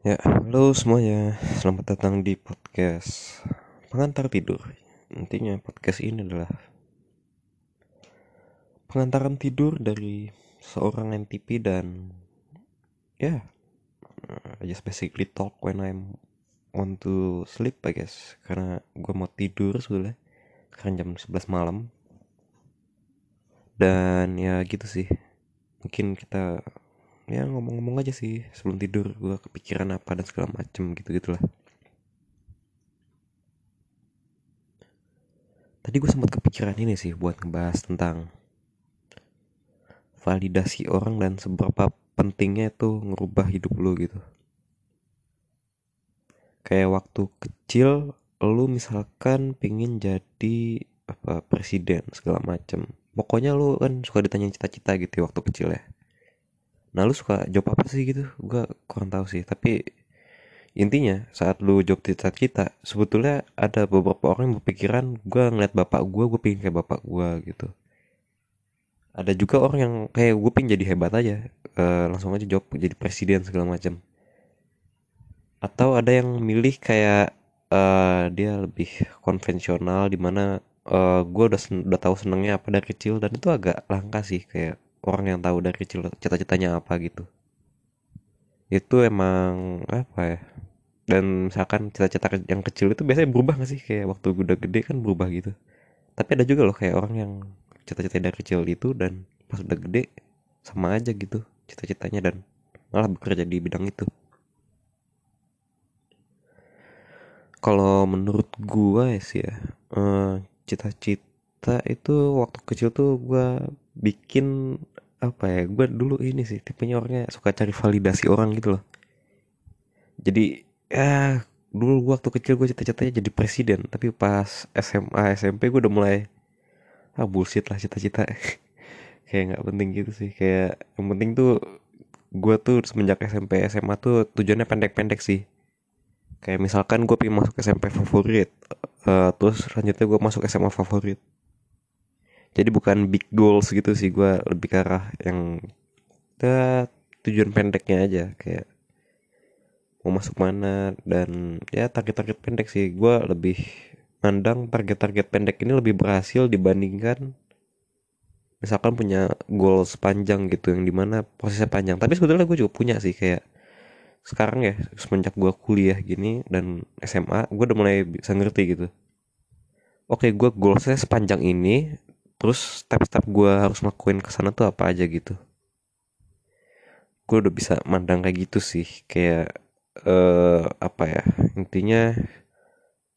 Ya, halo semuanya. Selamat datang di podcast Pengantar Tidur. Intinya podcast ini adalah pengantaran tidur dari seorang NTP dan ya, yeah, I just basically talk when I'm want to sleep I guess. Karena gue mau tidur sebetulnya. Sekarang jam 11 malam. Dan ya gitu sih. Mungkin kita ya ngomong-ngomong aja sih sebelum tidur gue kepikiran apa dan segala macem gitu gitulah tadi gue sempat kepikiran ini sih buat ngebahas tentang validasi orang dan seberapa pentingnya itu ngerubah hidup lo gitu. Kayak waktu kecil lu misalkan pingin jadi apa presiden segala macem. Pokoknya lu kan suka ditanya cita-cita gitu waktu kecil ya nah lu suka job apa sih gitu? Gue kurang tahu sih tapi intinya saat lu job cita-cita sebetulnya ada beberapa orang yang berpikiran gue ngeliat bapak gue gue pengen kayak bapak gue gitu. Ada juga orang yang kayak gue pengen jadi hebat aja uh, langsung aja job jadi presiden segala macam atau ada yang milih kayak uh, dia lebih konvensional di mana uh, gue udah udah tahu senengnya apa dari kecil dan itu agak langka sih kayak orang yang tahu dari kecil cita-citanya apa gitu. Itu emang apa ya? Dan misalkan cita-cita yang kecil itu biasanya berubah gak sih? Kayak waktu udah gede kan berubah gitu. Tapi ada juga loh kayak orang yang cita-cita dari kecil itu dan pas udah gede sama aja gitu cita-citanya dan malah bekerja di bidang itu. Kalau menurut gua ya sih ya eh, cita-cita itu waktu kecil tuh gua bikin apa ya gue dulu ini sih tipenya orangnya suka cari validasi orang gitu loh. Jadi ya dulu gua waktu kecil gue cita-citanya jadi presiden tapi pas SMA SMP gue udah mulai ah bullshit lah cita-cita. Kayak nggak penting gitu sih kayak yang penting tuh gue tuh semenjak SMP SMA tuh tujuannya pendek-pendek sih. Kayak misalkan gue pengen masuk SMP favorit uh, terus selanjutnya gue masuk SMA favorit jadi bukan big goals gitu sih gue lebih ke arah yang ya, tujuan pendeknya aja kayak mau masuk mana dan ya target-target pendek sih. Gue lebih mandang target-target pendek ini lebih berhasil dibandingkan misalkan punya goal sepanjang gitu yang di mana prosesnya panjang. Tapi sebetulnya gue juga punya sih kayak sekarang ya semenjak gue kuliah gini dan SMA gue udah mulai bisa ngerti gitu. Oke gue goalsnya sepanjang ini terus step-step gue harus ngelakuin ke sana tuh apa aja gitu. Gue udah bisa mandang kayak gitu sih kayak uh, apa ya intinya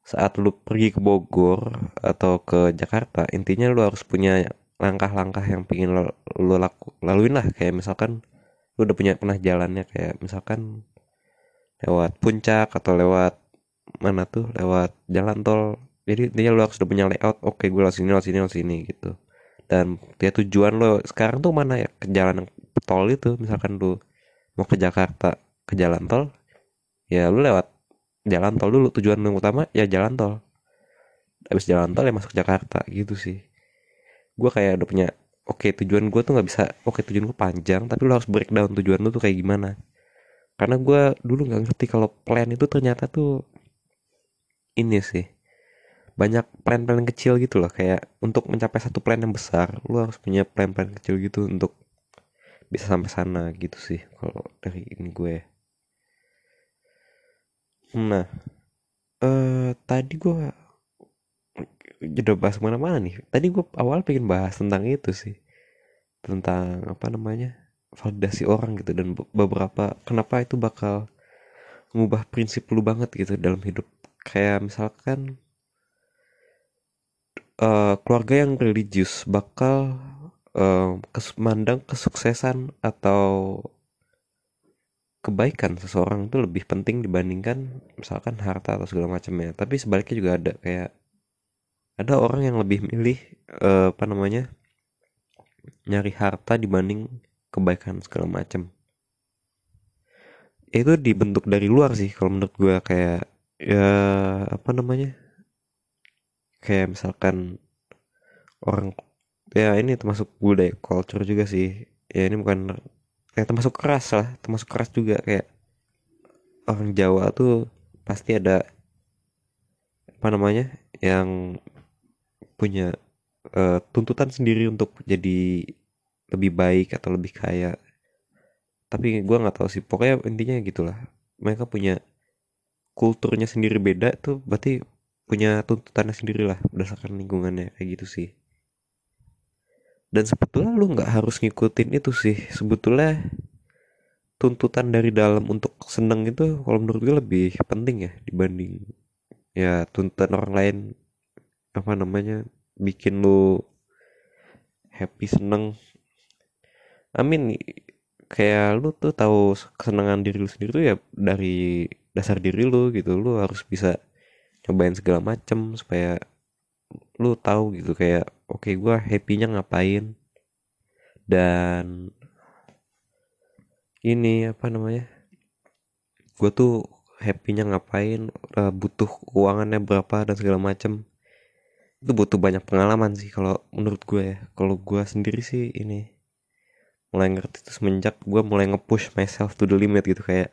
saat lu pergi ke Bogor atau ke Jakarta intinya lu harus punya langkah-langkah yang pengen lo, lo laku, laluin lah. Kayak misalkan lu udah punya pernah jalannya kayak misalkan lewat puncak atau lewat mana tuh lewat jalan tol jadi intinya lo harus udah punya layout oke gue lewat sini lewat sini lewat sini gitu. Dan dia tujuan lo sekarang tuh mana ya? Ke jalan tol itu misalkan lu mau ke Jakarta ke jalan tol ya lu lewat jalan tol dulu. Tujuan yang utama ya jalan tol. Habis jalan tol ya masuk Jakarta gitu sih. Gue kayak udah punya oke tujuan gue tuh nggak bisa oke tujuan gue panjang tapi lo harus breakdown tujuan lu tuh kayak gimana. Karena gue dulu nggak ngerti kalau plan itu ternyata tuh ini sih banyak plan-plan kecil gitu loh. Kayak untuk mencapai satu plan yang besar lu harus punya plan-plan kecil gitu untuk bisa sampai sana gitu sih kalau dari ini gue. Nah eh tadi gue udah bahas mana-mana nih? Tadi gue awal pengen bahas tentang itu sih. Tentang apa namanya? Validasi orang gitu dan beberapa kenapa itu bakal mengubah prinsip lu banget gitu dalam hidup. Kayak misalkan uh, keluarga yang religius bakal uh, kes mandang kesuksesan atau kebaikan seseorang itu lebih penting dibandingkan misalkan harta atau segala macamnya. Tapi sebaliknya juga ada kayak ada orang yang lebih milih uh, apa namanya nyari harta dibanding kebaikan segala macam. Itu dibentuk dari luar sih kalau menurut gue kayak ya apa namanya kayak misalkan orang ya ini termasuk budaya culture juga sih. Ya ini bukan kayak termasuk keras lah termasuk keras juga. Kayak orang Jawa tuh pasti ada apa namanya yang punya eh, tuntutan sendiri untuk jadi lebih baik atau lebih kaya. Tapi gua nggak tahu sih pokoknya intinya gitulah. Mereka punya kulturnya sendiri beda tuh berarti punya tuntutannya sendiri lah berdasarkan lingkungannya kayak gitu sih. Dan sebetulnya lu nggak harus ngikutin itu sih. Sebetulnya tuntutan dari dalam untuk seneng itu kalau menurut gue lebih penting ya dibanding ya tuntutan orang lain apa namanya bikin lu happy seneng. Amin. Kayak lu tuh tahu kesenangan diri lu sendiri tuh ya dari dasar diri lu gitu. Lu harus bisa cobain segala macem supaya lu tahu gitu kayak oke okay, gue happynya ngapain. Dan ini apa namanya gue tuh happynya ngapain uh, butuh keuangannya berapa dan segala macem. Itu butuh banyak pengalaman sih kalau menurut gue ya. Kalau gue sendiri sih ini mulai ngerti itu semenjak gue mulai nge-push myself to the limit gitu kayak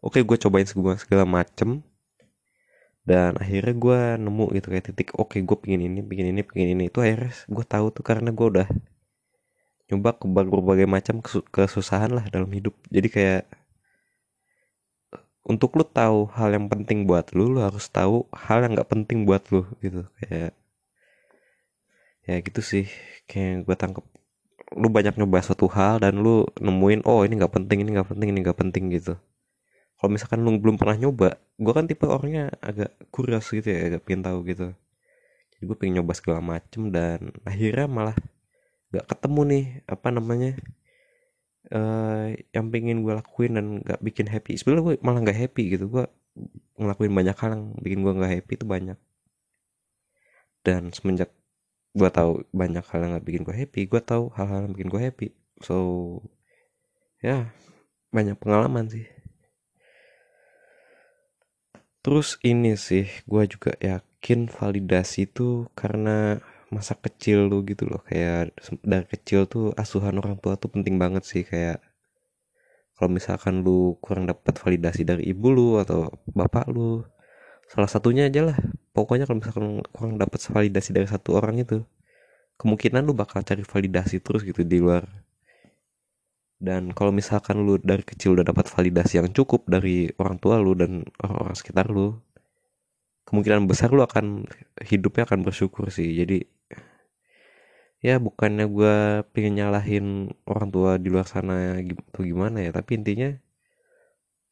oke okay, gue cobain segala macem dan akhirnya gue nemu gitu kayak titik oke okay, gue pingin ini pingin ini pingin ini. Itu akhirnya gue tahu tuh karena gue udah nyoba ke berbagai macam kesusahan lah dalam hidup. Jadi kayak untuk lu tahu hal yang penting buat lu lu harus tahu hal yang nggak penting buat lu gitu. Kayak ya gitu sih. Kayak gue tangkep lu banyak nyoba suatu hal dan lu nemuin oh ini nggak penting ini nggak penting ini nggak penting gitu kalau misalkan lu belum pernah nyoba gue kan tipe orangnya agak kurios gitu ya agak pengen tahu gitu. Jadi gue pengen nyoba segala macem dan akhirnya malah gak ketemu nih apa namanya uh, yang pengen gue lakuin dan gak bikin happy. Sebenarnya gue malah gak happy gitu gue ngelakuin banyak hal yang bikin gue gak happy itu banyak. Dan semenjak gue tahu banyak hal yang gak bikin gue happy gue tahu hal-hal yang bikin gue happy. So ya banyak pengalaman sih terus ini sih gue juga yakin validasi itu karena masa kecil lu gitu loh. Kayak dari kecil tuh asuhan orang tua tuh penting banget sih. Kayak kalau misalkan lu kurang dapat validasi dari ibu lu atau bapak lu salah satunya aja lah. Pokoknya kalau misalkan kurang dapat validasi dari satu orang itu kemungkinan lu bakal cari validasi terus gitu di luar dan kalau misalkan lu dari kecil udah dapat validasi yang cukup dari orang tua lu dan orang-orang sekitar lu kemungkinan besar lu akan hidupnya akan bersyukur sih. Jadi ya bukannya gue pengen nyalahin orang tua di luar sana atau gimana ya tapi intinya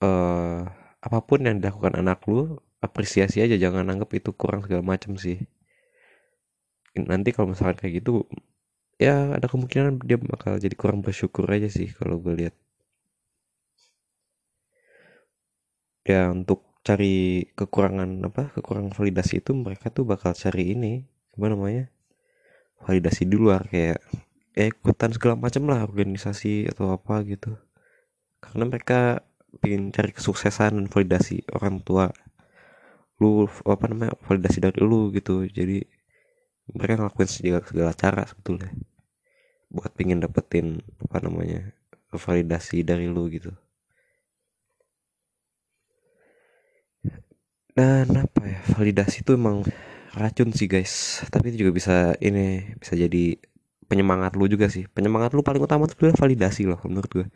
uh, apa pun yang dilakukan anak lu apresiasi aja jangan anggap itu kurang segala macam sih. Nanti kalau misalkan kayak gitu ya ada kemungkinan dia bakal jadi kurang bersyukur aja sih kalau gue lihat. Ya untuk cari kekurangan apa kekurangan validasi itu mereka tuh bakal cari ini gimana namanya validasi di luar kayak eh, ikutan segala macam lah organisasi atau apa gitu. Karena mereka ingin cari kesuksesan dan validasi orang tua lu apa namanya validasi dari lu gitu. Jadi mereka ngelakuin segala, segala cara sebetulnya buat pingin dapetin apa namanya validasi dari lu gitu. Dan apa ya validasi itu emang racun sih guys. Tapi itu juga bisa ini bisa jadi penyemangat lu juga sih. Penyemangat lu paling utama tuh validasi loh menurut gue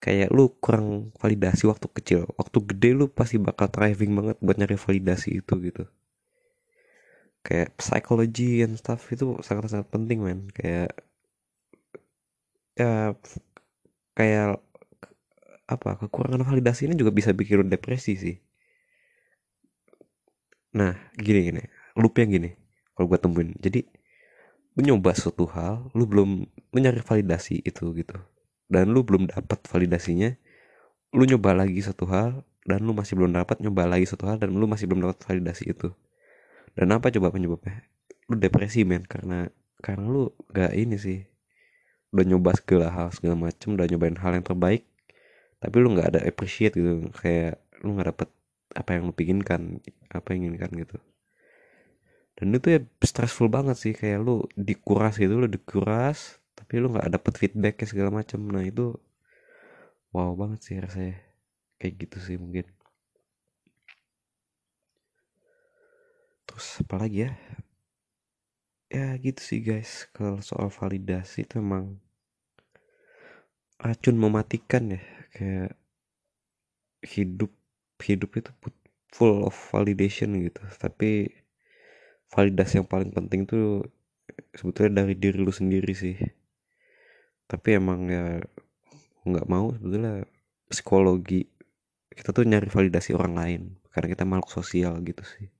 kayak lu kurang validasi waktu kecil. Waktu gede lu pasti bakal driving banget buat nyari validasi itu gitu. Kayak psikologi and stuff itu sangat sangat penting man kayak ya kayak apa kekurangan validasi ini juga bisa bikin lu depresi sih. Nah gini gini loopnya gini kalau gue temuin. Jadi lu nyoba suatu hal lu belum lu nyari validasi itu gitu. Dan lu belum dapat validasinya lu nyoba lagi satu hal dan lu masih belum dapat nyoba lagi satu hal dan lu masih belum dapat validasi itu. Dan apa coba penyebabnya? Lu depresi men karena karena lu gak ini sih udah nyoba segala hal segala macem udah nyobain hal yang terbaik tapi lu nggak ada appreciate gitu kayak lu nggak dapet apa yang lu pinginkan apa yang inginkan gitu. Dan itu ya stressful banget sih kayak lu dikuras gitu lu dikuras tapi lu nggak dapet feedback segala macem. Nah itu wow banget sih rasanya kayak gitu sih mungkin. Terus apa lagi ya? Ya gitu sih guys kalau soal validasi itu emang racun mematikan ya kayak hidup hidup itu full of validation gitu. Tapi validasi yang paling penting tuh sebetulnya dari diri lu sendiri sih. Tapi emang ya nggak mau sebetulnya psikologi kita tuh nyari validasi orang lain. Karena kita makhluk sosial gitu sih